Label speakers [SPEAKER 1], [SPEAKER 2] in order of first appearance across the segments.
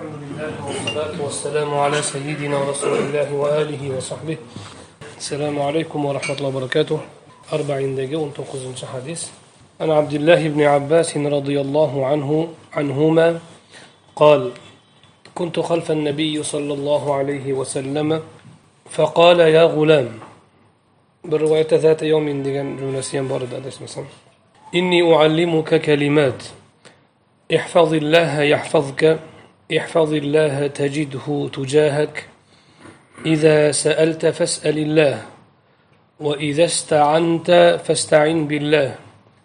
[SPEAKER 1] الحمد لله والصلاة والسلام على سيدنا رسول الله وآله وصحبه السلام عليكم ورحمة الله وبركاته أربعين دقيقة تنقذ حديث عن عبد الله بن عباس رضي الله عنه عنهما قال كنت خلف النبي صلى الله عليه وسلم فقال يا غلام بالرواية ذات يوم ديجان جملة بارد إني أعلمك كلمات احفظ الله يحفظك احفظ الله تجده تجاهك إذا سألت فاسأل الله وإذا استعنت فاستعن بالله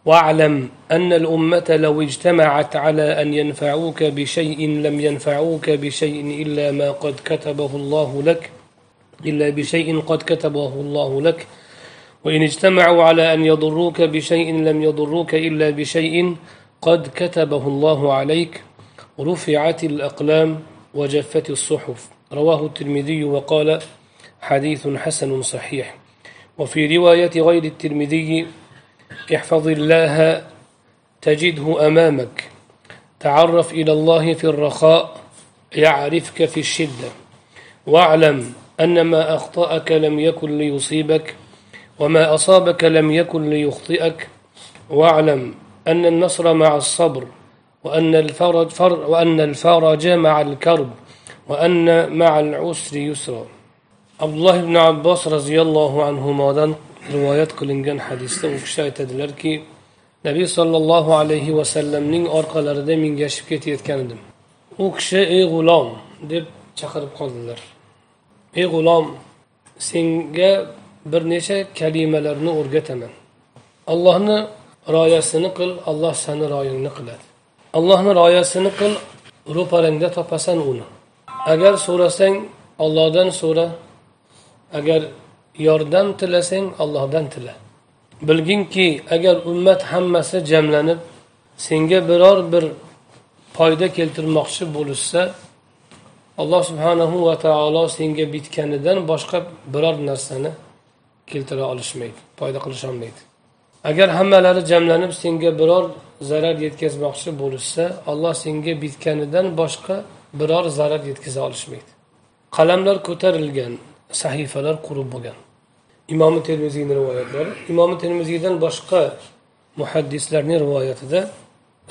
[SPEAKER 1] واعلم أن الأمة لو اجتمعت على أن ينفعوك بشيء لم ينفعوك بشيء إلا ما قد كتبه الله لك إلا بشيء قد كتبه الله لك وإن اجتمعوا على أن يضروك بشيء لم يضروك إلا بشيء قد كتبه الله عليك رفعت الأقلام وجفت الصحف رواه الترمذي وقال حديث حسن صحيح وفي رواية غير الترمذي احفظ الله تجده أمامك تعرف إلى الله في الرخاء يعرفك في الشدة واعلم أن ما أخطأك لم يكن ليصيبك وما أصابك لم يكن ليخطئك واعلم أن النصر مع الصبر وأن الفرج فر وأن الفرج مع الكرب وأن مع العسر يسرا عبد الله بن عباس رضي الله عنهما rivoyat qilingan hadisda u kishi aytadilarki nabiy sollallohu alayhi vasallamning orqalarida mingashib ketayotgan edim u kishi ey g'ulom deb chaqirib qoldilar ey g'ulom senga bir necha kalimalarni o'rgataman allohni rioyasini qil alloh sani royingni qiladi allohni rioyasini qil ro'parangda topasan uni agar so'rasang ollohdan so'ra agar yordam tilasang ollohdan tila bilginki agar ummat hammasi jamlanib senga biror bir foyda keltirmoqchi bo'lishsa alloh subhanahu va taolo senga bitganidan boshqa biror narsani keltira olishmaydi foyda qilisholmaydi agar hammalari jamlanib senga biror zarar yetkazmoqchi bo'lishsa alloh senga bitganidan boshqa biror zarar yetkaza olishmaydi qalamlar ko'tarilgan sahifalar qurib bo'lgan imomi termiziyni rivoyatlari imomi termiziydan boshqa muhaddislarning rivoyatida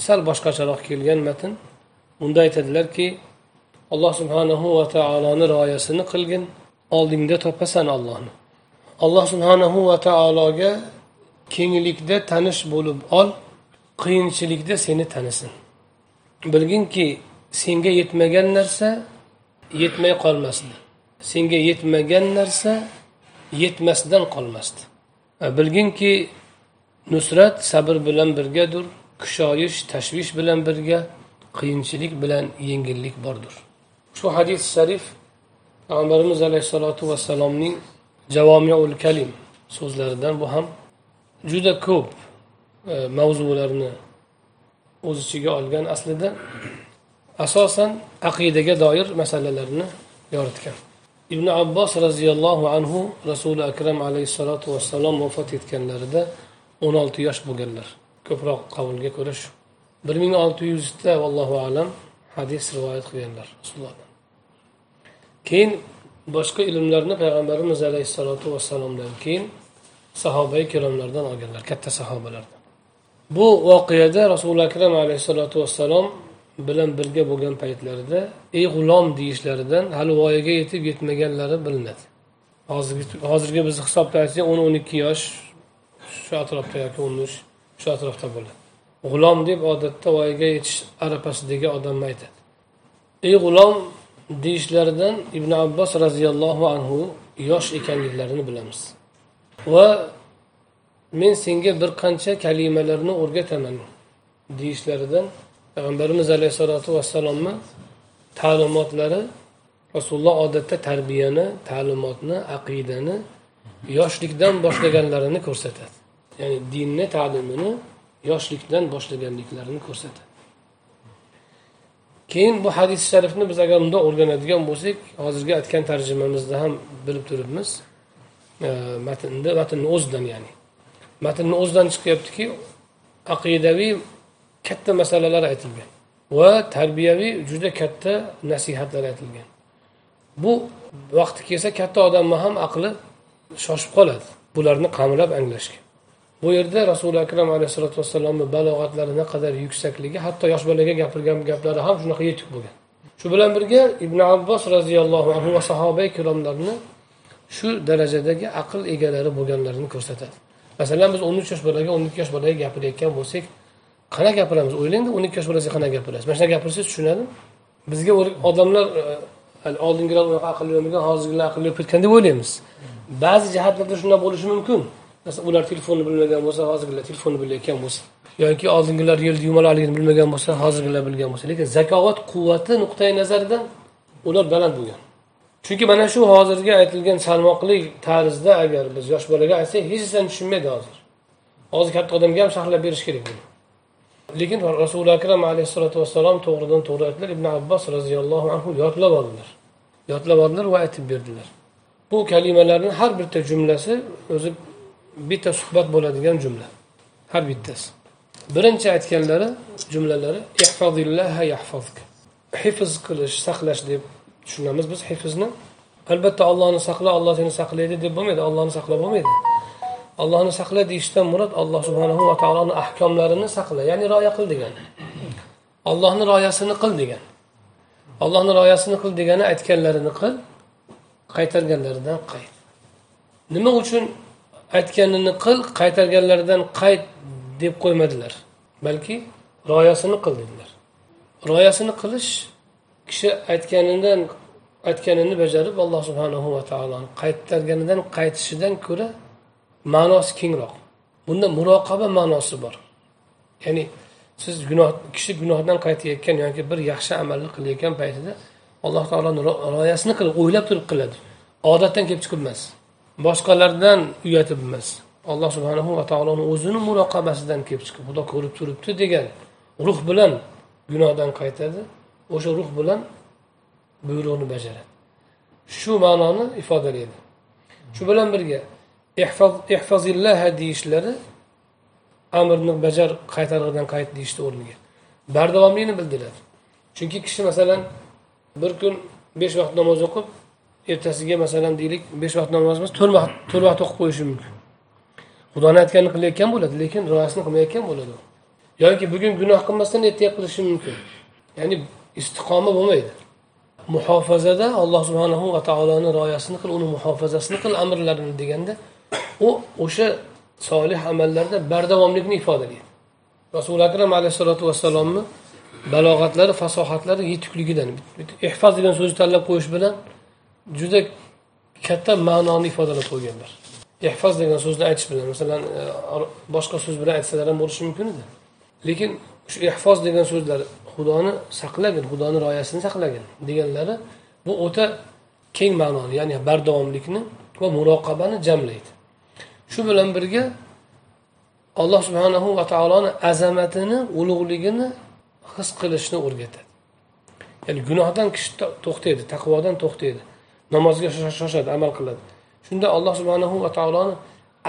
[SPEAKER 1] sal boshqacharoq kelgan matn unda aytadilarki alloh subhanahu va taoloni rioyasini qilgin oldingda topasan ollohni alloh subhanahu va taologa kenglikda tanish bo'lib ol qiyinchilikda seni tanisin bilginki senga yetmagan narsa yetmay qolmasdi senga yetmagan narsa yetmasdan qolmasdi bilginki nusrat sabr bilan birgadir kushoyish tashvish bilan birga qiyinchilik bilan yengillik bordir shu hadis sharif payg'ambarimiz alayhissalotu vassalomning javomiul kalim so'zlaridan bu ham juda ko'p e, mavzularni o'z ichiga olgan aslida asosan aqidaga doir masalalarni yoritgan ibn abbos roziyallohu anhu rasuli akram alayhissalotu vassalom vafot etganlarida o'n olti yosh bo'lganlar ko'proq qavlga ko'ra shu bir ming olti yuzta allohu alam hadis rivoyat qilganlar keyin boshqa ilmlarni payg'ambarimiz alayhissalotu vassalomdan keyin sahoba ikromlardan olganlar katta sahobalardan bu voqeada rasuli akram alayhissalotu vassalom bilan birga bo'lgan paytlarida ey g'ulom deyishlaridan hali voyaga yetib yetmaganlari bilinadi hozirgi bizni hisobda aytsak o'n o'n ikki yosh shu atrofda yoki o'n uch shu atrofda bo'ladi g'ulom deb odatda voyaga yetish arafasidagi odamni aytadi ey g'ulom deyishlaridan ibn abbos roziyallohu anhu yosh ekanliklarini bilamiz va men senga bir qancha kalimalarni o'rgataman deyishlaridan payg'ambarimiz alayhissalotu vassalomni ta'limotlari rasululloh odatda tarbiyani ta'limotni aqidani yoshlikdan boshlaganlarini ko'rsatadi ya'ni dinni ta'limini yoshlikdan boshlaganliklarini ko'rsatadi keyin bu hadis sharifni biz agar unda o'rganadigan bo'lsak hozirgi aytgan tarjimamizda ham bilib turibmiz matnni matnni o'zidan ya'ni matnni o'zidan chiqyaptiki aqidaviy katta masalalar aytilgan va tarbiyaviy juda katta nasihatlar aytilgan bu vaqti kelsa katta odamni ham aqli shoshib qoladi bularni qamrab anglashga bu yerda rasuli akram alayhissalotu vassalomni balog'atlari naqadar yuksakligi hatto yosh bolaga gapirgan gaplari ham shunaqa yetuk bo'lgan shu bilan birga ibn abbos roziyallohu anhu va sahoba ikromlarni shu darajadagi aql egalari bo'lganlarini ko'rsatadi masalan biz o'n uch yosh bolaga o'n ikki yosh bolaga gapirayotgan bo'lsak qanaqa gapiramiz o'ylangda o'n ikki yosh bolasiga qanaqa gapirasiz mana shunaqa gapirsangiz tushunadimi bizga odamlar e, oldingilar unaqa aqlli bo'lmagan hozirgilar aqlli bo'lib ketgan deb o'ylaymiz ba'zi jihatlarda shunday bo'lishi mumkin masalan ular telefonni bilmagan bo'lsa hozirgilar telefonni bilayotgan bo'lsa yoki oldingilar yo'lni yumaloqligini bilmagan bo'lsa hozirgilar bilgan bo'lsa lekin zakovat quvvati nuqtai nazaridan ular baland bo'lgan chunki mana shu hozirgi aytilgan salmoqli tarzda agar biz yosh bolaga aytsak hech narsani tushunmaydi hozir hozir katta odamga ham sharhlab berish kerak buni lekin rasuli akram alayhissalotu vassalom to'g'ridan to'g'ri aytdilar ibn abbos roziyallohu anhu yodlab oldilar yodlab oldilar va aytib berdilar bu kalimalarni har bitta jumlasi o'zi bitta suhbat bo'ladigan jumla har bittasi birinchi aytganlari jumlalari hifz qilish saqlash deb tushunamiz biz hifzni albatta ollohni saqla olloh seni saqlaydi deb bo'lmaydi ollohni saqla bo'lmaydi ollohni saqla deyishdan murod alloh subhanahu va taoloni ahkomlarini saqla ya'ni rioya qil degani ollohni rioyasini qil degan ollohni rioyasini qil degani aytganlarini qil qaytarganlaridan qayt nima uchun aytganini qil qaytarganlaridan qayt deb qo'ymadilar balki rioyasini qil dedilar rioyasini qilish kishi aytganidan aytganini bajarib alloh subhanahu va taoloni qaytarganidan qaytishidan ko'ra ma'nosi kengroq bunda muroqaba ma'nosi bor ya'ni siz gunoh kishi gunohdan qaytayotgan yoki bir yaxshi amalni qilayotgan paytida alloh taoloni rioyasini qilib o'ylab turib qiladi odatdan kelib chiqib emas boshqalardan uyatib emas alloh subhanahu va taoloni o'zini muroqabasidan kelib chiqib xudo ko'rib turibdi degan ruh bilan gunohdan qaytadi o'sha ruh bilan buyruqni bajaradi shu ma'noni ifodalaydi shu bilan birga ihfazillaha deyishlari amrni bajar qaytarg'idan qayt deyishni o'rniga bardavomlikni bildiradi chunki kishi masalan bir kun besh vaqt namoz o'qib ertasiga masalan deylik besh vaqt namoz emas to'rt vaqt to'rt vaqt o'qib qo'yishi mumkin xudoni aytganini qilayotgan bo'ladi lekin rioyasini qilmayotgan bo'ladi yoki bugun gunoh qilmasdan ertaga qilishi mumkin ya'ni istiqomi bo'lmaydi muhofazada alloh subhanahu va taoloni rioyasini qil uni muhofazasini qil amrlarini deganda u o'sha solih amallarda bardavomlikni ifodalaydi rasuli akram alayhissalotu vassalomni balog'atlari fasohatlari yetukligidan ehfoz degan so'zni tanlab qo'yish bilan juda katta ma'noni ifodalab qo'yganlar ehfoz degan so'zni aytish bilan masalan e, boshqa so'z bilan aytsalar ham bo'lishi mumkin edi lekin shu ehfoz degan so'zlar xudoni saqlagin xudoni rioyasini saqlagin deganlari bu o'ta keng ma'noni ya'ni bardavomlikni va muroqabani jamlaydi shu bilan birga alloh subhanahu va taoloni azamatini ulug'ligini his qilishni o'rgatadi ya'ni gunohdan kishi to'xtaydi taqvodan to'xtaydi namozga shoshadi amal qiladi shunda alloh subhanahu va taoloni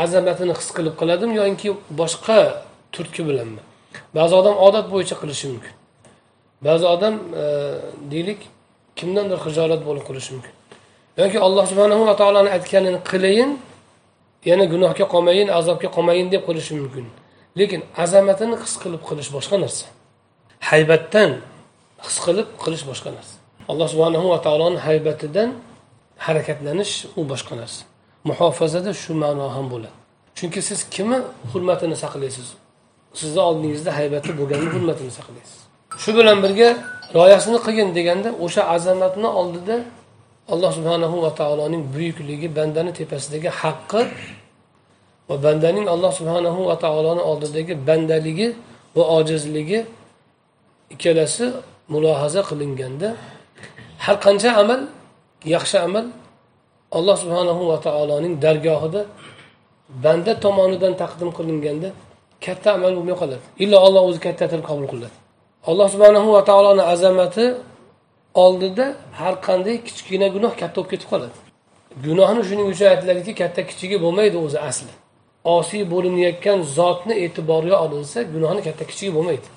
[SPEAKER 1] azamatini his qilib qiladimi yoki boshqa turtki bilanmi ba'zi odam odat bo'yicha qilishi mumkin ba'zi odam e, deylik kimdandir hijolat bo'lib qilishi mumkin yoki alloh subhanahu va taoloni aytganini qilayin yana gunohga qolmayin azobga qolmayin deb qilishi mumkin lekin azamatini his qilib qilish boshqa narsa haybatdan his qilib qilish boshqa narsa alloh subhanahu va taoloni haybatidan harakatlanish u boshqa narsa muhofazada shu ma'no ham bo'ladi chunki siz kimni hurmatini saqlaysiz sizni oldingizda haybatli bo'lganni hurmatini saqlaysiz shu bilan birga rioyasini qilgin deganda o'sha azamatni oldida alloh subhanahu va taoloning buyukligi bandani tepasidagi haqqi va bandaning alloh subhanahu va taoloni oldidagi bandaligi va ojizligi ikkalasi mulohaza qilinganda har qancha amal yaxshi amal alloh subhanahu va taoloning dargohida banda tomonidan taqdim qilinganda katta amal bo'lmay qoladi illo olloh o'zi katta qilib qabul qiladi alloh subhanahu va taoloni azamati oldida har qanday kichkina gunoh katta bo'lib ketib qoladi gunohni shuning uchun aytiladiki katta kichigi bo'lmaydi o'zi asli osiy bo'linayotgan zotni e'tiborga olinsa gunohni katta kichigi bo'lmaydi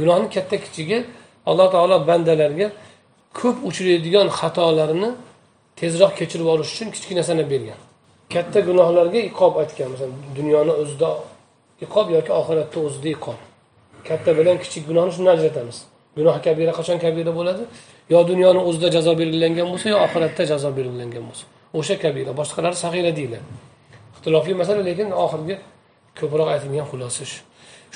[SPEAKER 1] gunohni katta kichigi alloh taolo bandalarga ko'p uchraydigan xatolarni tezroq kechirib olish uchun kichkinasini bergan katta gunohlarga iqob aytgan masalan dunyoni o'zida iqob yoki oxiratda o'zida iqob katta bilan kichik gunohni shundan ajratamiz gunoh kabira qachon kabira bo'ladi yo dunyoni o'zida jazo belgilangan bo'lsa yo oxiratda jazo belgilangan bo'lsa o'sha kabira boshqalari sag'ira deyiladi ixtilofli masala lekin oxirgi ko'proq aytilgan xulosa shu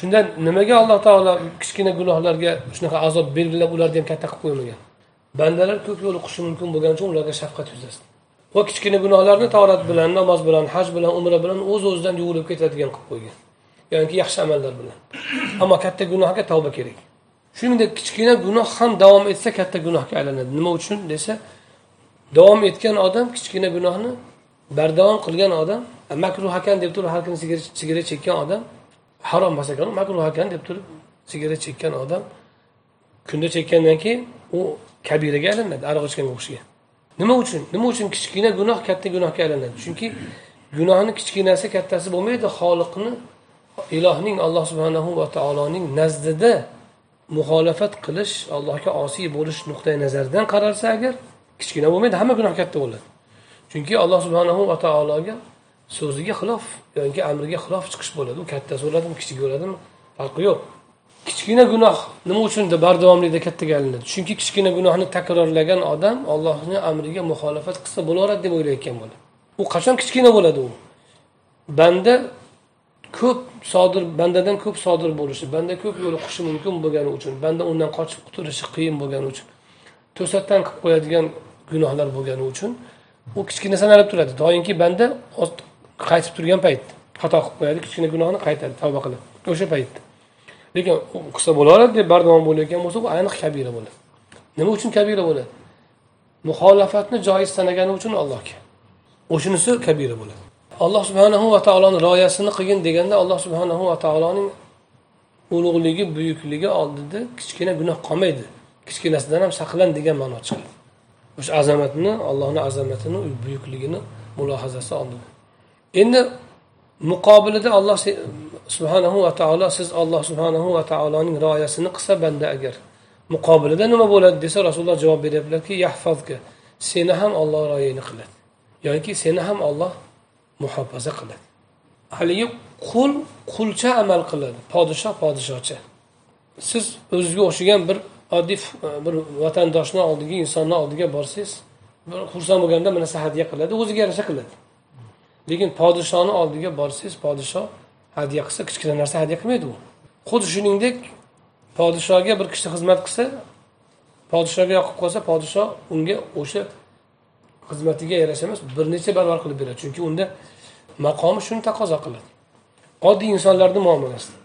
[SPEAKER 1] shundan nimaga alloh taolo kichkina gunohlarga shunaqa azob belgilab ularni ham katta qilib qo'ymagan bandalar ko'p yo'liqishi mumkin bo'lgani uchun ularga shafqat yuzasidan va kichkina gunohlarni tavrat bilan namoz bilan haj bilan umra bilan o'z o'zidan yuvilib ketadigan qilib qo'ygan yoki yaxshi amallar bilan ammo katta gunohga tavba kerak shuningdek kichkina gunoh ham davom etsa katta gunohga aylanadi nima uchun desa davom etgan odam kichkina gunohni bardavom qilgan odam makruh ekan deb turib har kuni sigaret chekkan odam harom emas ham makruh ekan deb turib sigaret chekkan odam kunda chekkandan keyin u kabiraga aylanadi aroq ichganga o'xshagan nima uchun nima uchun kichkina gunoh katta gunohga aylanadi chunki gunohni kichkinasi kattasi bo'lmaydi xoliqni ilohning alloh subhanahu va taoloning nazdida muxolifat qilish allohga osiy bo'lish nuqtai nazaridan qaralsa agar kichkina bo'lmaydi hamma gunoh katta bo'ladi chunki alloh subhanahu va taologa so'ziga xilof yoki amriga xilof chiqish bo'ladi u kattasi bo'ladimi kichigi bo'ladimi farqi yo'q kichkina gunoh nima uchun bardavomlikda kattaga aylanadi chunki kichkina gunohni takrorlagan odam ollohni amriga muxolifat qilsa bo'laveradi deb o'ylayotgan bo'ladi u qachon kichkina bo'ladi u banda ko'p sodir bandadan ko'p sodir bo'lishi banda ko'p yo'liqishi mumkin bo'lgani uchun banda undan qochib qutulishi qiyin bo'lgani uchun to'satdan qilib qo'yadigan gunohlar bo'lgani uchun u kichkina sanalib turadi doimki banda qaytib turgan paytda xato qilib qo'yadi kichkina gunohni qaytadi tavba qilib o'sha paytda lekin qilsa bo'laveradi deb bardavom bo'layotgan bo'lsa bu aniq kabira bo'ladi nima uchun kabira bo'ladi muxolafatni joiz sanagani uchun allohga o'shanisi kabira bo'ladi alloh subhanahu va taoloni rioyasini qilgin deganda alloh subhanahu va taoloning ulug'ligi buyukligi oldida kichkina gunoh qolmaydi kichkinasidan ham saqlan degan ma'no chiqadi o'sha azamatni allohni azamatini buyukligini mulohazasi oldida endi muqobilida alloh subhanahu va taolo siz alloh subhanahu va taoloning rioyasini qilsa banda agar muqobilida nima bo'ladi desa rasululloh javob beryaptilarki yahfazka seni ham olloh rioyangni qiladi yoki seni ham olloh muhofaza qiladi haligi qul qulcha amal qiladi podshoh podshohcha siz o'zizga o'xshagan bir oddiy e, bir vatandoshni oldiga insonni oldiga borsangiz bir xursand bo'lganda bir narsa hadya qiladi o'ziga yarasha qiladi lekin podshohni oldiga borsangiz podshoh hadya qilsa kichkina narsa hadya qilmaydi u xuddi shuningdek podshohga bir kishi xizmat qilsa podshohga yoqib qolsa podshoh unga o'sha xizmatiga yarasha emas bir necha barobar qilib beradi chunki unda maqomi shuni taqozo qiladi oddiy insonlarni muomalasida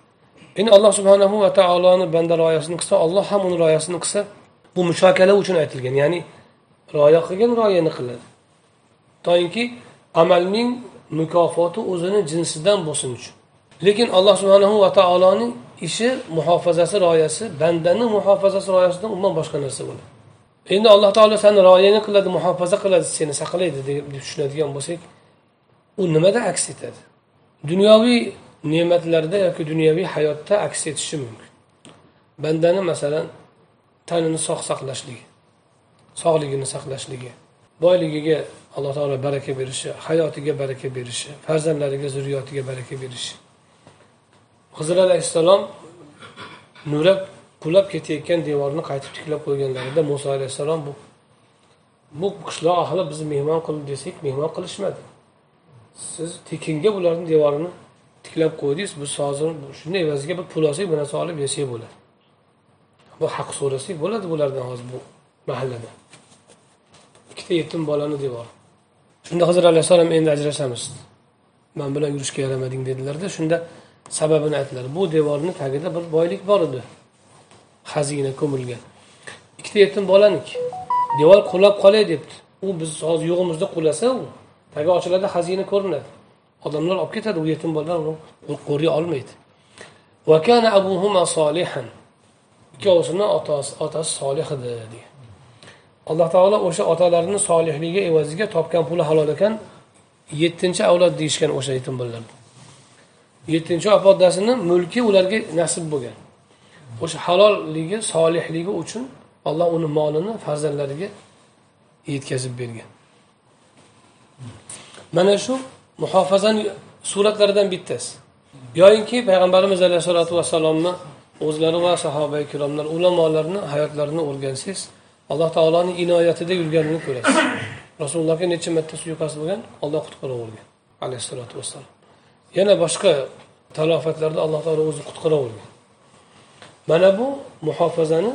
[SPEAKER 1] endi alloh subhanahu va taoloni banda rioyasini qilsa olloh ham uni rioyasini qilsa bu mushokala uchun aytilgan ya'ni rioya qilgan rioyani qiladi toinki amalning mukofoti o'zini jinsidan bo'lsin uchun lekin alloh subhanahu va taoloning ishi muhofazasi rioyasi bandani muhofazasi rioyasidan umuman boshqa narsa bo'ladi endi alloh taolo sani rioyani qiladi muhofaza qiladi seni saqlaydi deb tushunadigan bo'lsak u nimada aks etadi dunyoviy ne'matlarda yoki dunyoviy hayotda aks etishi mumkin bandani masalan tanini sog' saqlashligi sog'ligini saqlashligi boyligiga alloh taolo baraka berishi hayotiga baraka berishi farzandlariga zurriyotiga baraka berishi hizr alayhissalom nurab qulab ketayotgan devorni qaytib tiklab qo'yganlarida muso alayhissalom bu bu qishloq ahli bizni mehmon qildi desak mehmon qilishmadi siz tekinga bularni devorini tiklab qo'ydingiz biz hozir shunday evaziga bir pul olsak bir narsa olib yasak bo'ladi bu haq so'rasak bo'ladi bulardan hozir bu mahallada ikkita yetim bolani devori shunda hozir alayhissalom endi ajrashamiz man bilan yurishga yaramading dedilarda shunda sababini aytdilar bu devorni tagida bir boylik bor edi xazina ko'milgan ikkita yetim bolaniki devor qulab qolay debdi u biz hozir yo'g'imizda qulasa u tagi ochiladi xazina ko'rinadi odamlar olib ketadi u yetim bolalar uni qo'riy olmaydi ikkovsini abuhuma solihan otasi otasi solih edi degan alloh taolo o'sha otalarini solihligi evaziga topgan puli halol ekan yettinchi avlod deyishgan o'sha yetim bolalarni yettinchi opadasini mulki ularga nasib bo'lgan o'sha halolligi solihligi uchun olloh uni molini farzandlariga yetkazib bergan mana shu muhofazani suratlaridan bittasi yoyinki payg'ambarimiz alayhissalotu vassalomni o'zlari va sahoba ikromlar ulamolarni hayotlarini o'rgansangiz alloh taoloni inoyatida yurganini ko'rasiz rasulullohga necha marta suiqasd bo'lgan olloh qutqaravergan alayhissalotu vassalom yana boshqa talofatlarda alloh taolo o'zi qutqaravergan mana bu muhofazani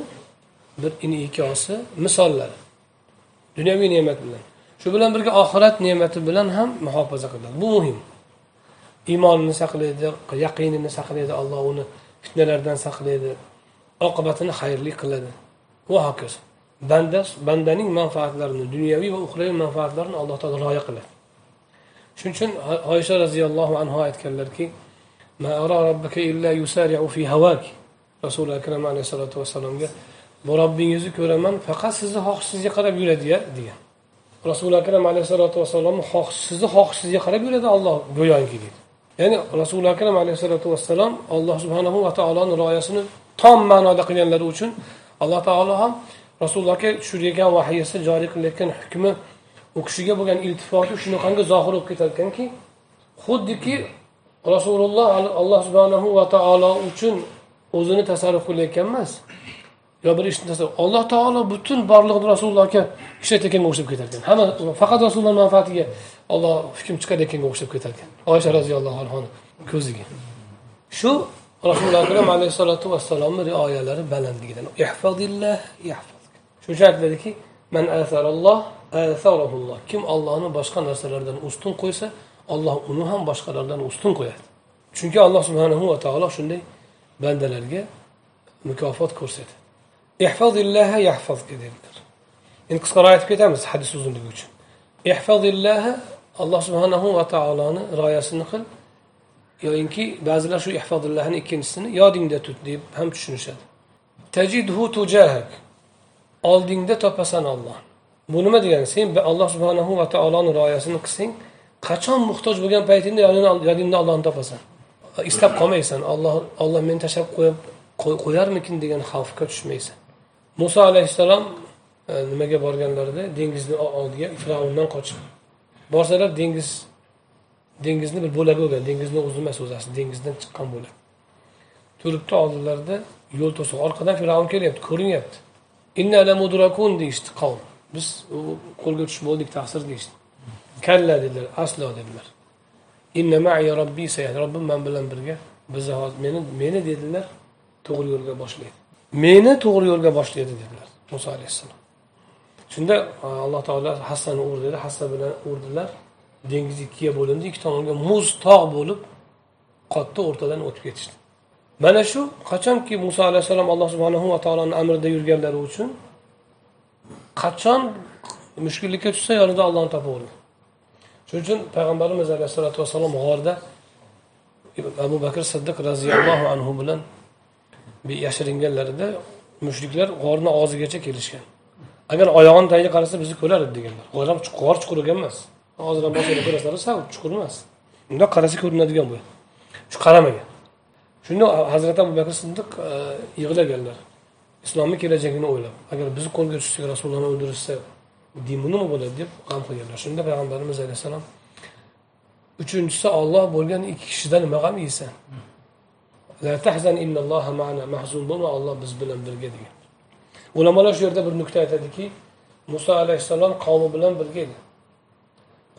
[SPEAKER 1] bir inikosi misollari dunyoviy ne'mat bilan shu bilan birga oxirat ne'mati bilan ham muhofaza qiladi bu muhim iymonini saqlaydi yaqinini saqlaydi alloh uni fitnalardan saqlaydi oqibatini xayrli qiladi va hokazo banda bandaning manfaatlarini dunyoviy va uxraviy manfaatlarini alloh taolo rioya qiladi shuning uchun oysha roziyallohu anhu aytganlarki rasuli akram alayhisalotu vassalomga bu robbingizni ko'raman faqat sizni xohishingizga qarab yuradi ya degan rasuli akram alayhissalotu vassalom xohishsizni xohishiga qarab yuradi olloh go'yoki deydi ya'ni rasuli akram alayhissalotu vassalom alloh subhanahu va taoloni rioyasini tom ma'noda qilganlari uchun alloh taolo ham rasulullohga tushirgan vahiyasi joriy qilayotgan hukmi u kishiga bo'lgan iltifoti shunaqangi zohir bo'lib ketar ekanki xuddiki rasululloh alloh subhanahu va taolo uchun o'zini tasarruf qilayotgan emas yo bir ishni tashlab alloh taolo butun borlig'ini rasulullohga ishlatayotganga o'xshab ketar ekan hamma faqat rasululloh manfaatiga olloh hukm chiqarayotganga o'xshab ketar ekan oysha roziyallohu anhuni ko'ziga shu rasululloh akram alayhisalotu vassalomni rioyalari balandligidan shuning uchun aytiladiki man kim ollohni boshqa narsalardan ustun qo'ysa olloh uni ham boshqalardan ustun qo'yadi chunki alloh subhanahu va taolo shunday bandalarga mukofot ko'rsatadi ihfazillaha dedilar endi qisqaroq aytib ketamiz hadis uzunligi uchun ehfazillaha alloh subhanahu va taoloni rioyasini qil yoyinki ba'zilar shu ehfazillahni ikkinchisini yodingda tut deb ham tushunishadi tajidhu tujahak oldingda topasan olloh bu nima degani sen alloh subhanahu va taoloni rioyasini qilsang qachon muhtoj bo'lgan paytingda yodingda ollohni topasan istab qolmaysan olloh olloh meni tashlab qo'yib qo'yarmikin degan xavfga tushmaysan muso alayhissalom e, nimaga borganlarida dengizni oldiga fir'avndan qochib borsalar dengiz dengizni bir bo'lagi bo'lgan dengizni o'zi emas o'zasi dengizdan chiqqan bo'lak turibdi oldilarida yo'l to'siq orqadan fir'avn kelyapti ko'rinyapti inna la mudrakun deyishdi qavm biz qo'lga tushib bo'ldik taqsir deyishdi kalla dedilar aslo dedilar inna robbi robbim man bilan birga bizni meni meni dedilar to'g'ri yo'lga boshlaydi meni to'g'ri yo'lga boshlaydi dedilar muso alayhissalom shunda alloh taolo hassani urdilar hassa bilan urdilar dengiz ikkiga bo'lindi ikki tomonga muz tog' bo'lib qotdi o'rtadan o'tib ketishdi mana shu qachonki muso alayhissalom alloh subhanahu va taoloni amrida yurganlari uchun qachon mushkullikka tushsa yonida ollohni topaverdi shuning uchun payg'ambarimiz alayhissalotu vassalom g'orda abu bakr siddiq roziyallohu anhu bilan yashiringanlarida mushriklar g'orni og'zigacha kelishgan agar oyog'ini tagiga qarasa bizni ko'rar edi deganlar g'or ham g'or chuqur ekan emas hozir ham bosib ko'rasizlar sal chuqur emas undoq qarasa ko'rinadigan bu shu qaramagan shunda hazrati abu bakr siddiq e, yig'laganlar islomni kelajagini o'ylab agar bizni qo'lga tushsak rasulullohni o'ldirishsa dini nima bo'ladi deb g'am qilganlar shunda payg'ambarimiz alayhissalom uchinchisi olloh bo'lgan ikki kishidan nima g'am yeysan la tahzan innalloha ma'ana mahzun bo'lma olloh biz bilan birga degan ulamolar shu yerda bir nuqta aytadiki muso alayhissalom qavmi bilan birga edi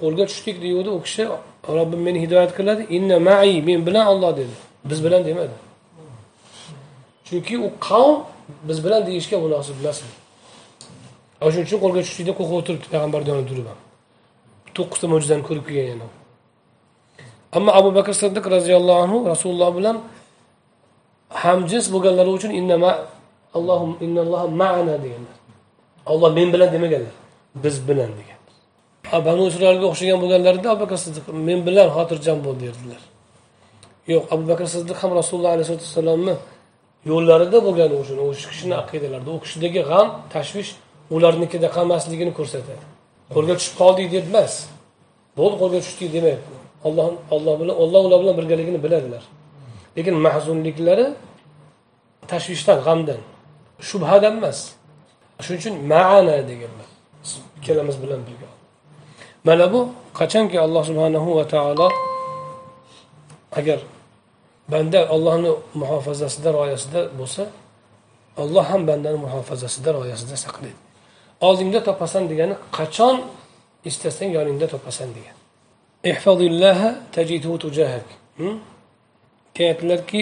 [SPEAKER 1] qo'lga tushdik deyuvdi u kishi robbim meni hidoyat qiladi inna mai men bilan olloh dedi biz bilan demadi chunki u qavm biz bilan deyishga munosib emas shuning uchun qo'lga tushdikda qo'rqib o'tiribdi payg'ambarni yonida turib ham to'qqizta mo'jizani ko'rib kelgan yana ammo abu bakr siddiq roziyallohu anhu rasululloh bilan hamjins bo'lganlari uchun innama allohim innalloha mana deganlar olloh men bilan demaganlar biz bilan degan banu isroilga o'xshagan bo'lganlarida abu bakr siddiq men bilan xotirjam bo'l derdilar yo'q abu bakr siddiq ham rasululloh alayhi vassalomni yo'llarida bo'lgani uchun o'sha kishini aqidalarida u kishidagi g'am tashvish ularnikida qolmasligini ko'rsatadi qo'lga tushib qoldik deb emas bo'ldi qo'lga tushdik demayapti olloh olloh bilan olloh ular bilan birgaligini biladilar lekin mahzunliklari tashvishdan g'amdan shubhadan emas shuning uchun maana deganlar ikkalamiz bilan birga mana bu qachonki alloh subhanahu va taolo agar banda ollohni muhofazasida rioyasida bo'lsa olloh ham bandani muhofazasida rioyasida saqlaydi oldingda topasan degani qachon istasang yoningda topasan degan aytdilarki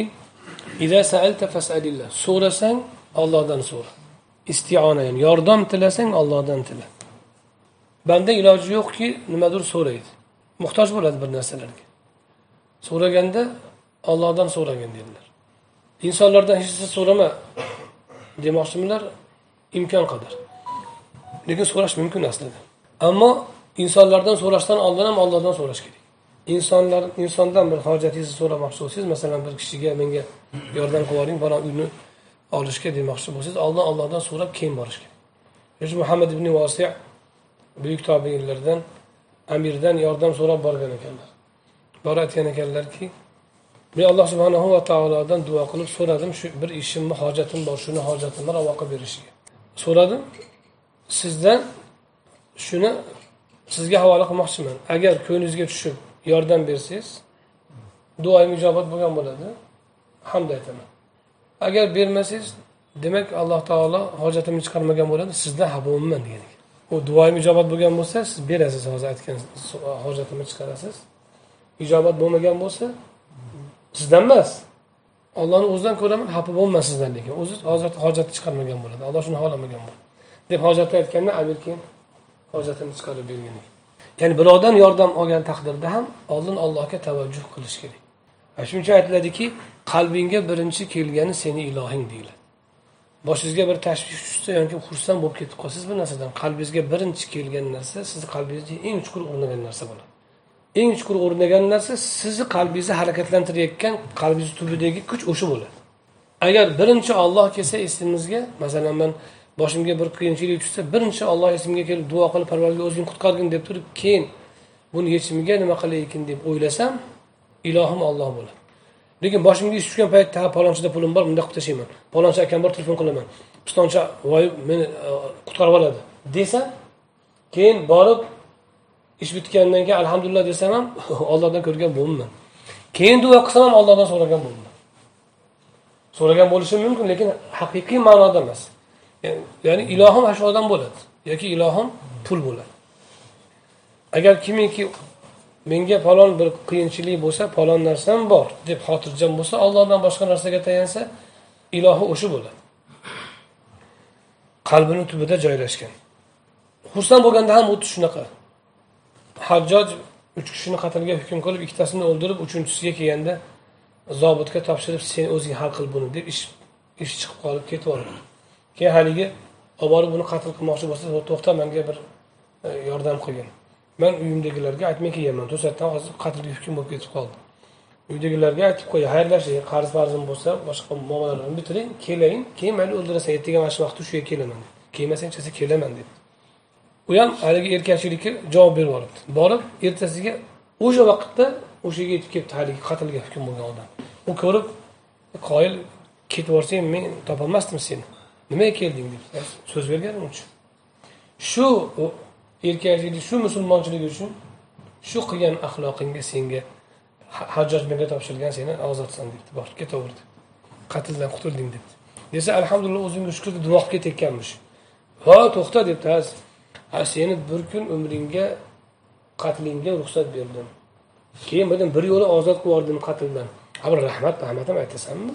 [SPEAKER 1] so'rasang ollohdan so'ra istiona ya'ni yordam tilasang ollohdan tila banda iloji yo'qki nimadir so'raydi muhtoj bo'ladi bir narsalarga so'raganda ollohdan so'ragin dedilar insonlardan hech narsa so'rama demoqchimilar imkon qadar lekin so'rash mumkin aslida ammo insonlardan so'rashdan oldin ham ollohdan so'rash kerak insonlar insondan bir hojatingizni so'ramoqchi bo'lsangiz masalan bir kishiga menga yordam qilib yuboring balon uyni olishga demoqchi bo'lsangiz oldin allohdan so'rab keyin borish kerak muhammad ibn vosi buyuk tobiinlardan amirdan yordam so'rab borgan ekanlar borib aytgan ekanlarki men alloh subhanahu va taolodan duo qilib so'radim shu bir ishimni hojatim bor shuni hojatimni ravo qilib berishiga so'radim sizdan shuni sizga havola qilmoqchiman agar ko'nglingizga tushib yordam bersangiz duoim ijobat bo'lgan bo'ladi hamd aytaman agar bermasangiz demak alloh taolo hojatimni chiqarmagan bo'ladi sizdan xafa bo'lmayman degan ekan u duoim ijobat bo'lgan bo'lsa siz berasiz hozir aytgan hojatimni chiqarasiz ijobat bo'lmagan bo'lsa sizdan emas ollohni o'zidan ko'raman xafa bo'lmas sizdan lekin o'zi hozir hojatni chiqarmagan bo'ladi alloh shuni xohlamagan bo'ladi deb hojatni aytganda amir keyin hojatini chiqarib bergan ekan ya'ni birovdan yordam olgan taqdirda ham oldin allohga tavajjuh qilish kerak va shuning uchun aytiladiki qalbingga birinchi kelgani seni ilohing deyiladi boshingizga bir tashvish tushsa yoki xursand bo'lib ketib qolsangiz bir narsadan qalbingizga birinchi kelgan narsa sizni qalbingizda eng chuqur o'rnagan narsa bo'ladi eng chuqur o'rnagan narsa sizni qalbingizni harakatlantirayotgan qalbingizni tubidagi kuch o'sha bo'ladi agar birinchi olloh kelsa esimizga masalan man boshimga bir qiyinchilik tushsa birinchi olloh esimga kelib duo qilib parvarga o'zing qutqargin deb turib keyin buni yechimiga nima qilaykin ekan deb o'ylasam ilohim olloh bo'ladi lekin boshimga ish tushgan paytda ha palonchida pulim bor bunday qilib tashlayman palonchi akam bor telefon qilaman pistonchi voy meni e, qutqarib oladi desa keyin borib ish bitgandan keyin alhamdulillah desam ham ollohdan ko'rgan bo'lmayman keyin duo qilsam ham ollohdan so'ragan bo'lmayman so'ragan bo'lishim mumkin lekin haqiqiy ma'noda emas ya'ni, ilohim ana shu odam bo'ladi yoki ilohim pul bo'ladi agar kimiki menga falon bir qiyinchilik bo'lsa falon narsam bor deb xotirjam bo'lsa ollohdan boshqa narsaga tayansa ilohi o'sha bo'ladi qalbini tubida joylashgan xursand bo'lganda ham xuddi shunaqa hajjoj uch kishini qatlga hukm qilib ikkitasini o'ldirib uchinchisiga kelganda zobitga topshirib sen o'zing hal qil buni deb ish ish chiqib qolib ketib yuboradi keyin haligi olib borib uni qatl qilmoqchi bo'lsa to'xta manga bir e, yordam qilgin man uyimdagilarga aytmay kelganman to'satdan hozir qatlga hukm bo'lib ketib qoldi uydagilarga aytib qo'y xayrlashing e, qarz farzim bo'lsa boshqa muomalalarni bitiring kelang keyin mayli o'ldirasan ertaga mana shu vaqtda shu yerga kelaman kelmasang desa kelaman dedi u ham haligi erkakchilikka javob berib yuboribdi borib ertasiga o'sha vaqtda o'sha yerga yetib kelibdi haligi qatlga hukm bo'lgan odam u ko'rib e, qoyil ketib yuborsang men topolmasdim seni nimaga kelding deb so'z berganim uchun shu erkakchilik shu musulmonchilik uchun shu qilgan axloqingga senga hajjoj menga topshirgan seni ozodsan debdi bor deb qatldan qutulding debdi desa alhamdulillah o'zimga shukur duo qilib ketayotganmish ho to'xta debdi ha seni bir kun umringga qatlingga ruxsat berdim keyin bildim bir yo'la ozod qilib yubordim qatldan a bir rahmat rahmat ham aytasanmi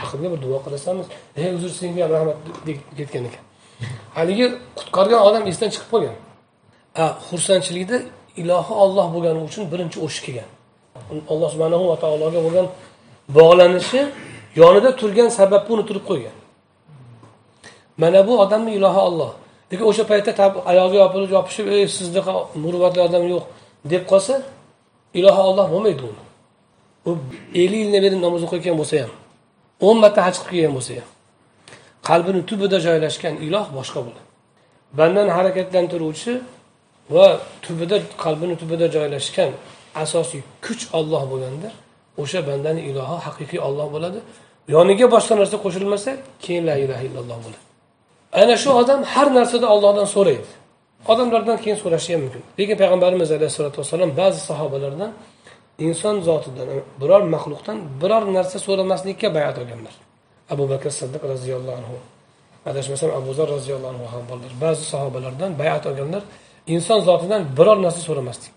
[SPEAKER 1] haqimga bir duo qilasanmi e uzr senga ham rahmat deb ketgan ekan haligi qutqargan odam esdan chiqib qolgan xursandchilikda ilohi olloh bo'lgani uchun birinchi o'sib kelgan alloh subhanahu va taologa bo'lgan bog'lanishi yonida turgan sababni unuttirib qo'ygan mana bu odamni ilohi olloh lekin o'sha paytda oyog'iga yopilib yopishib ey sizdaqa muruvvatli odam yo'q deb qolsa ilohi olloh bo'lmaydi uni u ellik yildan beri namoz o'qiyotgan bo'lsa ham o'n marta haj qilib kelgan bo'lsa ham qalbini tubida joylashgan iloh boshqa bo'ladi bandani harakatlantiruvchi va tubida qalbini tubida joylashgan asosiy kuch olloh bo'lganda o'sha bandani ilohi haqiqiy olloh bo'ladi yoniga boshqa narsa qo'shilmasa keyin la illaha illalloh bo'ladi ana shu odam har narsada ollohdan so'raydi odamlardan keyin so'rashi ham mumkin lekin payg'ambarimiz alayhissalotu vassalom ba'zi sahobalardan inson zotidan biror maxluqdan biror narsa so'ramaslikka bayat olganlar abu bakr siddiq roziyallohu anhu adashmasam abu zar roziyallohu anhu ham borlar ba'zi sahobalardan bayat olganlar inson zotidan biror narsa so'ramaslik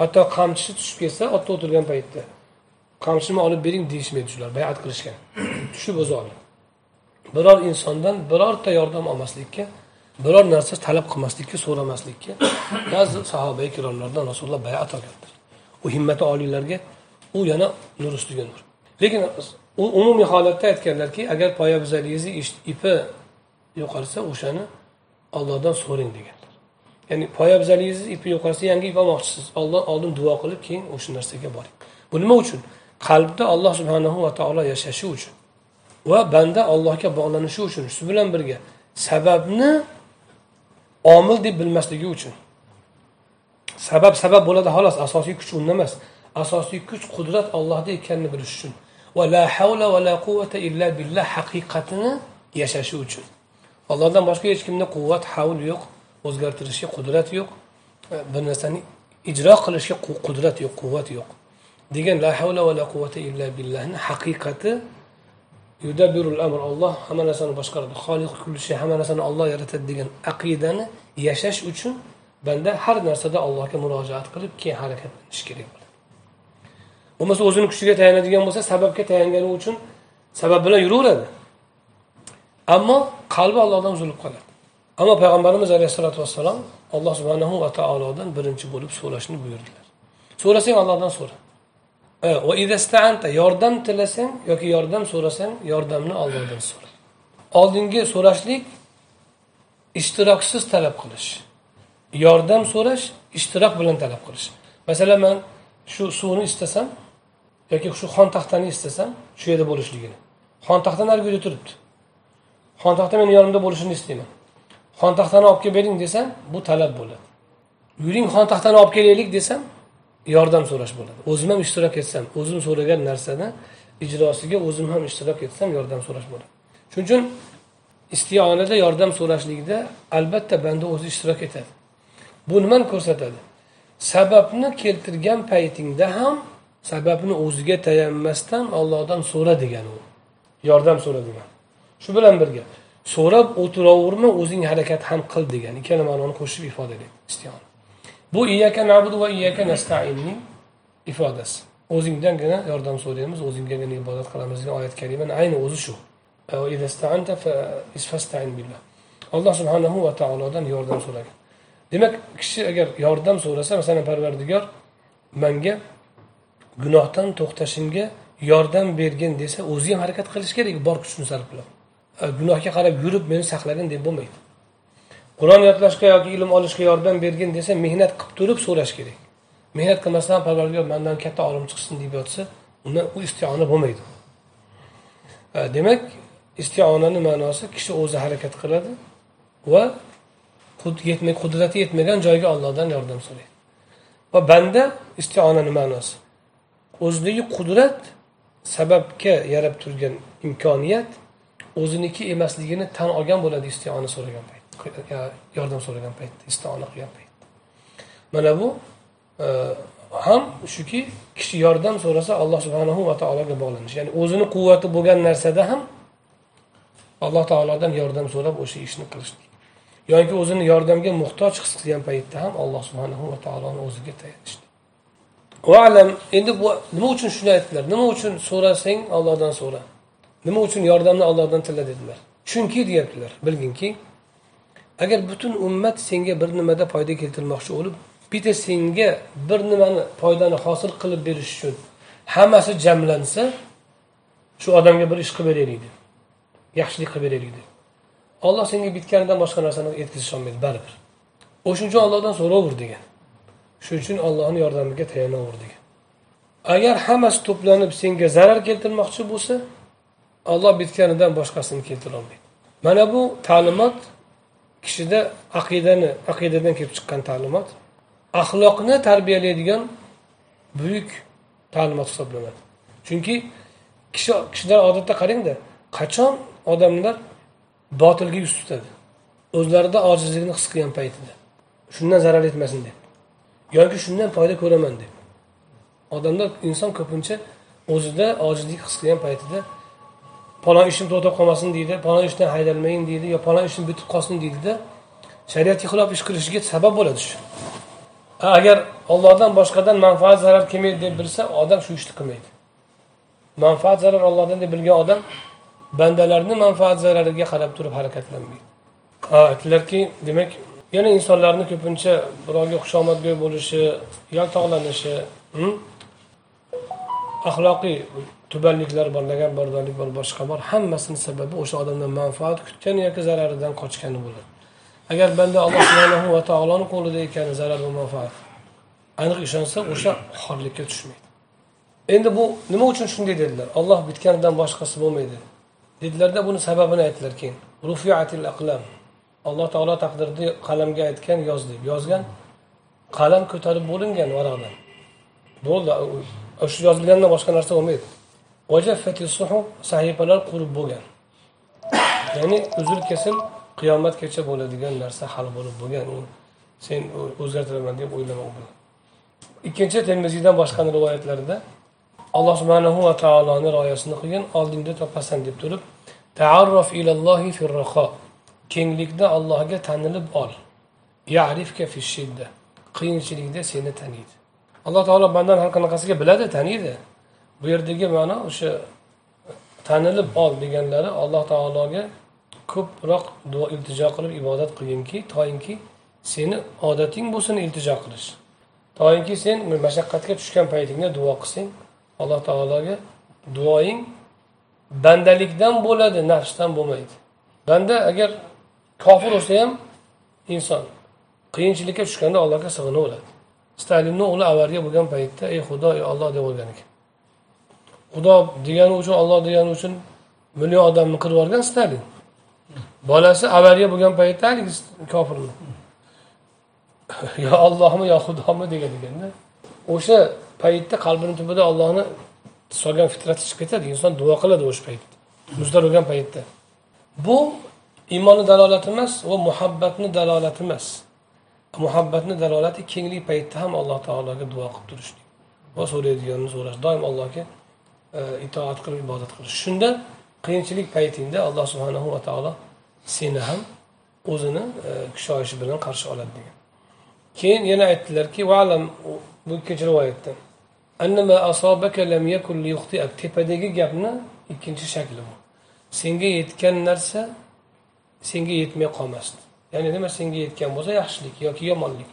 [SPEAKER 1] hatto qamchisi tushib ketsa otda o'tirgan paytda qamchini olib bering deyishmaydi shular bayat qilishgan tushib o'zi biror insondan birorta yordam olmaslikka biror narsa talab qilmaslikka so'ramaslikka ba'zi sahoba ikromlardan rasululloh bayat olganlar u himmati oliylarga u yana nur ustiga nur lekin umumiy holatda aytganlarki agar poyabzalingizni ipi yo'qolsa o'shani ollohdan so'rang deganlar ya'ni poyabzalingizni ipi yo'qolsa yangi ip olmoqchisiz olloh oldin duo qilib keyin o'sha narsaga boring bu nima uchun qalbda alloh subhanahu va taolo yashashi uchun va banda allohga bog'lanishi uchun shu bilan birga sababni omil deb bilmasligi uchun sabab sabab bo'ladi xolos asosiy kuch unda emas asosiy kuch qudrat allohda ekanini bilish uchun va la havla va la quvvata illa billah haqiqatini yashashi uchun allohdan boshqa hech kimda quvvat havl yo'q o'zgartirishga qudrat yo'q e, bir narsani ijro qilishga qudrat yo'q quvvat yo'q degan la havla va la quvvata illa billahni haqiqati yudabirul amr olloh hamma narsani boshqaradi xoliq kullishi hamma narsani olloh yaratadi degan aqidani yashash uchun banda har narsada allohga murojaat qilib keyin qilish kerak bo'ladi bo'lmasa o'zini kuchiga tayanadigan bo'lsa sababga tayangani uchun sabab bilan yuraveradi ammo qalbi allohdan uzilib qoladi ammo payg'ambarimiz alayhissalotu vassalom alloh subhanahu va taolodan birinchi bo'lib so'rashni buyurdilar so'rasang allohdan so'ra e, yordam tilasang yoki yordam so'rasang yordamni ollohdan so'ra oldingi so'rashlik ishtiroksiz talab qilish yordam so'rash ishtirok bilan talab qilish masalan man shu suvni istasam yoki shu xon taxtani istasam shu yerda bo'lishligini xon taxta narigida turibdi xon taxta meni yonimda bo'lishini istayman xon taxtani olib kelib bering desam bu talab bo'ladi yuring xon taxtani olib kelaylik desam yordam so'rash bo'ladi o'zim ham ishtirok etsam o'zim so'ragan narsani ijrosiga o'zim ham ishtirok etsam yordam so'rash bo'ladi shuning uchun istionada yordam so'rashlikda albatta banda o'zi ishtirok etadi bu nimani ko'rsatadi sababni keltirgan paytingda ham sababni o'ziga tayanmasdan ollohdan so'ra degan u yordam so'ra degan shu bilan birga so'rab o'tiraverma o'zing harakat ham qil degan ikkala ma'noni qo'shib ifodalaydi bu iyaka nabudu va iyaka nastainning ifodasi o'zingdangina yordam so'raymiz o'zinggagina ibodat qilamiz degan oyat karimani ayni o'zi shu alloh subhanahu va taolodan yordam so'ragan demak kishi agar yordam so'rasa masalan parvardigor manga gunohdan to'xtashimga yordam bergin desa o'zi ham harakat qilish kerak bor kuchini sarf qilib gunohga qarab yurib meni saqlagin deb bo'lmaydi qur'on yodlashga yoki ilm olishga yordam bergin desa mehnat qilib turib so'rash kerak mehnat qilmasdan parvardigor mandan katta olim chiqsin deb yotsa undan u istiona bo'lmaydi demak istionani ma'nosi kishi o'zi harakat qiladi va yetmay qudrati yetmagan joyga ollohdan yordam so'raydi va banda istionani ma'nosi o'zidagi qudrat sababga yarab turgan imkoniyat o'ziniki emasligini tan olgan bo'ladi istiona so'ragan payt yordam so'ragan paytda istiona qilgan paytda mana bu e, ham shuki kishi yordam so'rasa alloh subhanahu va taologa bog'lanish ya'ni o'zini quvvati bo'lgan narsada ham alloh taolodan yordam so'rab o'sha ishni qilishlik yoki o'zini yordamga muhtoj his qilgan paytda ham alloh subhanahu va taoloni o'ziga tayanishdi valam endi bu nima uchun shuni aytdilar nima uchun so'rasang ollohdan so'ra nima uchun yordamni ollohdan tilla dedilar chunki deyaptilar bilginki agar butun ummat senga bir nimada foyda keltirmoqchi bo'lib bitta senga bir nimani foydani hosil qilib berish uchun hammasi jamlansa shu odamga bir ish qilib beraylik deb yaxshilik qilib beraylik deb olloh senga bitganidan boshqa narsani yetkazish olmaydi baribir o'shaning uchun ollohdan so'raver degan shuning uchun ollohni yordamiga tayanaver degan agar hammasi to'planib senga zarar keltirmoqchi bo'lsa olloh bitganidan boshqasini keltirolmaydi mana bu ta'limot kishida aqidani aqidadan kelib chiqqan ta'limot axloqni tarbiyalaydigan buyuk ta'limot hisoblanadi chunki kishi kishilar odatda qarangda qachon odamlar botilga yuz tutadi o'zlarida ojizlikni his qilgan paytida shundan zarar yetmasin deb yoki shundan foyda ko'raman deb odamlar inson ko'pincha o'zida ojizlik his qilgan paytida palon ishim to'xtab qolmasin deydi palon ishdan haydalmayin deydi yo palon ishim bitib qolsin deydida shariatga xilof ish qilishiga sabab bo'ladi shu agar ollohdan boshqadan manfaat zarar kelmaydi deb bilsa odam shu ishni qilmaydi manfaat zarar ollohdan deb bilgan odam bandalarni manfaat zarariga qarab turib harakatlanmaydi ha aytdilarki demak yana insonlarni ko'pincha birovga xushomadgo'y bo'lishi yaltoqlanishi hm? axloqiy tubanliklar bor laganbardorlik bor boshqa bor hammasini sababi o'sha odamdan manfaat kutgan yoki zararidan qochgani bo'ladi agar banda alloh subhanahu va taoloni qo'lida ekani zarar va manfaat aniq ishonsa o'sha xorlikka tushmaydi endi bu nima uchun shunday dedilar olloh bitganidan boshqasi bo'lmaydi dedilarda buni sababini aytdilar keyin rufiatil aqlam alloh taolo taqdirni qalamga aytgan yoz deb yozgan qalam ko'tarib bo'lingan varaqdan bo'ldi shu yozilgandan boshqa narsa bo'lmaydi sahifalar qurib bo'lgan ya'ni uzil kesil qiyomatgacha bo'ladigan narsa hal bo'lib bo'lgan u sen o'zgartiraman deb o'ylama ikkinchi termiziydan boshqa rivoyatlarda alloh subhanahu va taoloni rioyasini qilgin oldingda topasan deb turib taarrof ilallohi firraho kenglikda allohga tanilib ol yarifka fi shidda qiyinchilikda seni taniydi alloh taolo bandani har qanaqasiga biladi taniydi bu yerdagi ma'no o'sha tanilib ol deganlari alloh taologa ko'proq duo iltijo qilib ibodat qilginki toinki seni odating bo'lsin iltijo qilish toinki sen mashaqqatga tushgan paytingda duo qilsang alloh taologa duoying bandalikdan bo'ladi nafsdan bo'lmaydi banda agar kofir bo'lsa ham inson qiyinchilikka tushganda allohga sig'inaveradi stalinni o'g'li avariya bo'lgan paytda ey xudo ey olloh deb o'lgan ekan xudo degani uchun olloh degani uchun million odamni qirib yuborgan stalin bolasi avariya bo'lgan paytda haligi kofirni yo ollohmi yo xudomi degan ekanda o'sha paytda qalbini tubida ollohni solgan fitrati chiqib ketadi inson duo qiladi o'sha paytda muzdar bo'lgan paytda bu iymonni dalolati emas va muhabbatni dalolati emas muhabbatni dalolati kenglik paytda ham alloh taologa duo qilib turishlik va so'raydiganini so'rash doim allohga e, itoat qilib ibodat qilish shunda qiyinchilik paytingda alloh subhanahu va taolo seni ham o'zini e, kushoyishi bilan qarshi oladi degan keyin yana aytdilarki valam bu ikkinchi rivoyatda tepadagi gapni ikkinchi shakli bu senga yetgan narsa senga yetmay qolmasdi ya'ni nima senga yetgan bo'lsa yaxshilik yoki yomonlik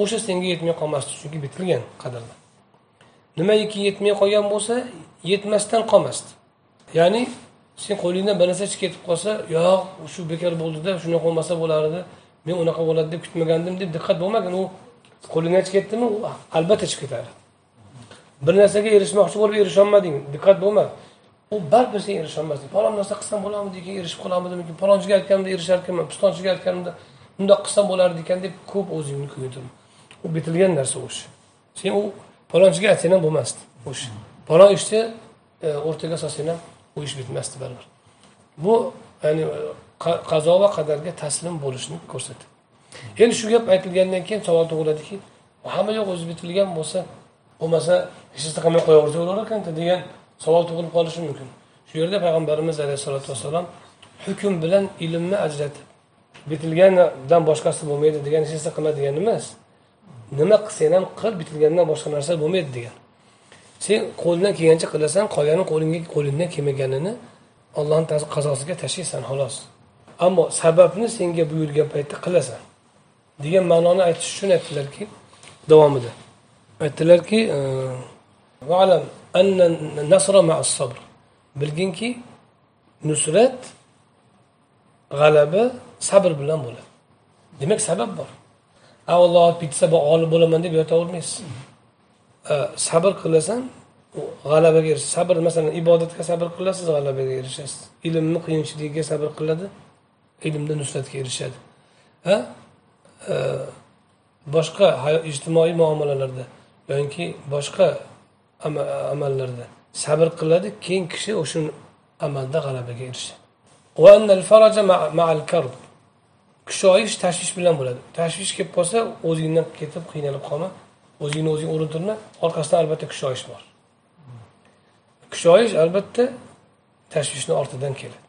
[SPEAKER 1] o'sha senga yetmay qolmasdi chunki bitilgan qadrlar nimaiki yetmay qolgan bo'lsa yetmasdan qolmasdi ya'ni sen qo'lingdan bir narsa chiqib ketib qolsa yo'q shu bekor bo'ldida shunaqa bo'lmasa bo'lardi men unaqa bo'ladi deb kutmagandim deb diqqat bo'lmagin u qo'lingdan chiqib ketdimi u albatta chiqib ketadi bir narsaga erishmoqchi bo'lib erisholmading diqqat bo'lma u baribir sen erisholmasding palon narsa qilsam bo'larmidikin erishib qolarmidimikin palonchiga aytganimda erisharkanman pistonchiga aytganimda bundoq qilsam bo'lardi ekan deb ko'p o'zingni kuyuntirma u bitilgan narsa o'sha sen u palonchiga aytsang ham bo'lmasdi o'sha palon ishni e, o'rtaga solsang ham u ish bitmasdi baribir bu ya'ni qazo va qadarga taslim bo'lishni ko'rsatadi endi shu gap aytilgandan keyin savol tug'iladiki hamma yo'q o'zi bitilgan bo'lsa bo'lmasa hech narsa qilmay qo'yaversa bo'lar ekanda degan savol tug'ilib qolishi mumkin shu yerda payg'ambarimiz alayhissalotu vassalom hukm bilan ilmni ajratib bitilgandan boshqasi bo'lmaydi degan hech narsa qilma degani emas nima qilsang ham qil bitilgandan boshqa narsa bo'lmaydi degan sen qo'lingdan kelgancha qilasan qolgani qo'lingga qo'lingdan kelmaganini ollohni qazosiga tashlaysan xolos ammo sababni senga buyurgan paytda qilasan degan ma'noni aytish uchun aytdilarki davomida aytdilarki nasra ma'as sabr bilginki nusrat g'alaba sabr bilan bo'ladi demak sabab bor alloh olib bitsa g'olib bo'laman deb yotavermaysiz sabr qilasan g'alabaga erishasiz sabr masalan ibodatga sabr qilasiz g'alabaga erishasiz ilmni qiyinchiligiga sabr qiladi ilmda nusratga erishadi boshqa ijtimoiy muomalalarda yoki boshqa amallarda sabr qiladi keyin kishi o'sha amalda g'alabaga erishadi kushoyish tashvish bilan bo'ladi tashvish kelib qolsa o'zingdan ketib qiynalib qolma o'zingni o'zing unutilma orqasidan albatta kushoyish bor kushoyish albatta tashvishni ortidan keladi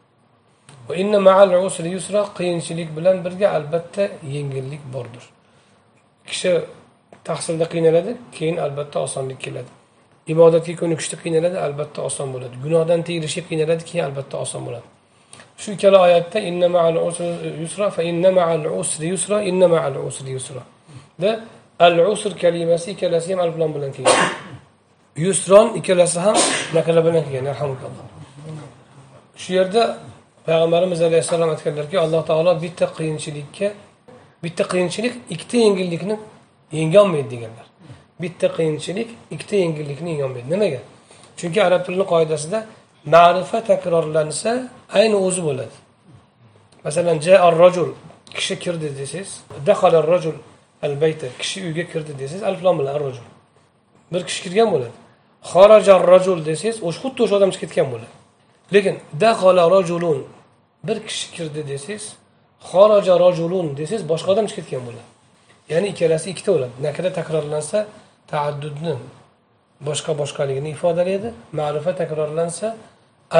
[SPEAKER 1] qiyinchilik bilan birga albatta yengillik bordir kishi tahsilda qiynaladi keyin albatta osonlik keladi ibodatga ko'nikishda qiynaladi albatta oson bo'ladi gunohdan tiyilishga qiynaladi keyin albatta oson bo'ladi shu ikkala oyatda da al usr kalimasi ikkalasi ham alflom bilan kelgan yusron ikkalasi ham nakala bilan kelgan shu yerda payg'ambarimiz alayhissalom aytganlarki alloh taolo bitta qiyinchilikka bitta qiyinchilik ikkita yengillikni yengolmaydi deganlar bitta qiyinchilik ikkita yengillikni yengolmaydi nimaga chunki arab tilini qoidasida ma'rifa takrorlansa ayni o'zi bo'ladi masalan ja rojul kishi kirdi desangiz dahala rojul al bayta kishi uyga kirdi desangiz alflom bilan rojul bir kishi kirgan bo'ladi xorajar rojul desangiz o'sha xuddi o'sha odam chiqib ketgan bo'ladi lekin dahala rojulun bir kishi kirdi desangiz xoroja rojulun desangiz boshqa odam chiqib ketgan bo'ladi ya'ni ikkalasi ikkita bo'ladi nakra takrorlansa taaddudni boshqa boshqaligini ifodalaydi ma'rufa takrorlansa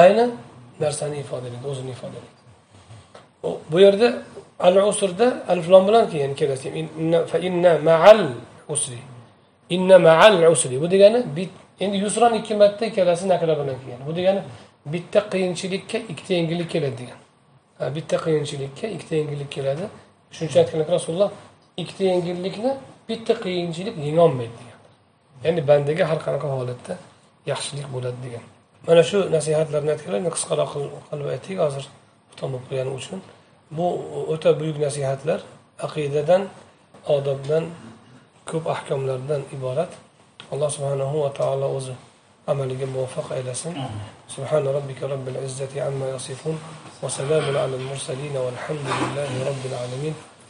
[SPEAKER 1] ayni narsani ifodalaydi o'zini ifodalaydi bu yerda al usrda alflom bilan keyin kelasi inna maal usri inna maal usri bu degani endi yusron ikki marta ikkalasi nakra bilan kelgan bu degani bitta qiyinchilikka ikkita yengillik keladi degan bitta qiyinchilikka ikkita yengillik keladi uchun aytgan rasululloh ikkita yengillikni bitta qiyinchilik yengolmaydi degan ya'ni bandaga har qanaqa holatda yaxshilik bo'ladi degan mana shu nasihatlarni aytganlar qisqaroq qilib aytdik hozir xutba bo'lib uchun bu o'ta buyuk nasihatlar aqidadan odobdan ko'p ahkomlardan iborat alloh subhanahu va taolo o'zi amaliga muvaffaq aylasin سبحان ربك رب العزة عما يصفون وسلام على المرسلين والحمد لله رب العالمين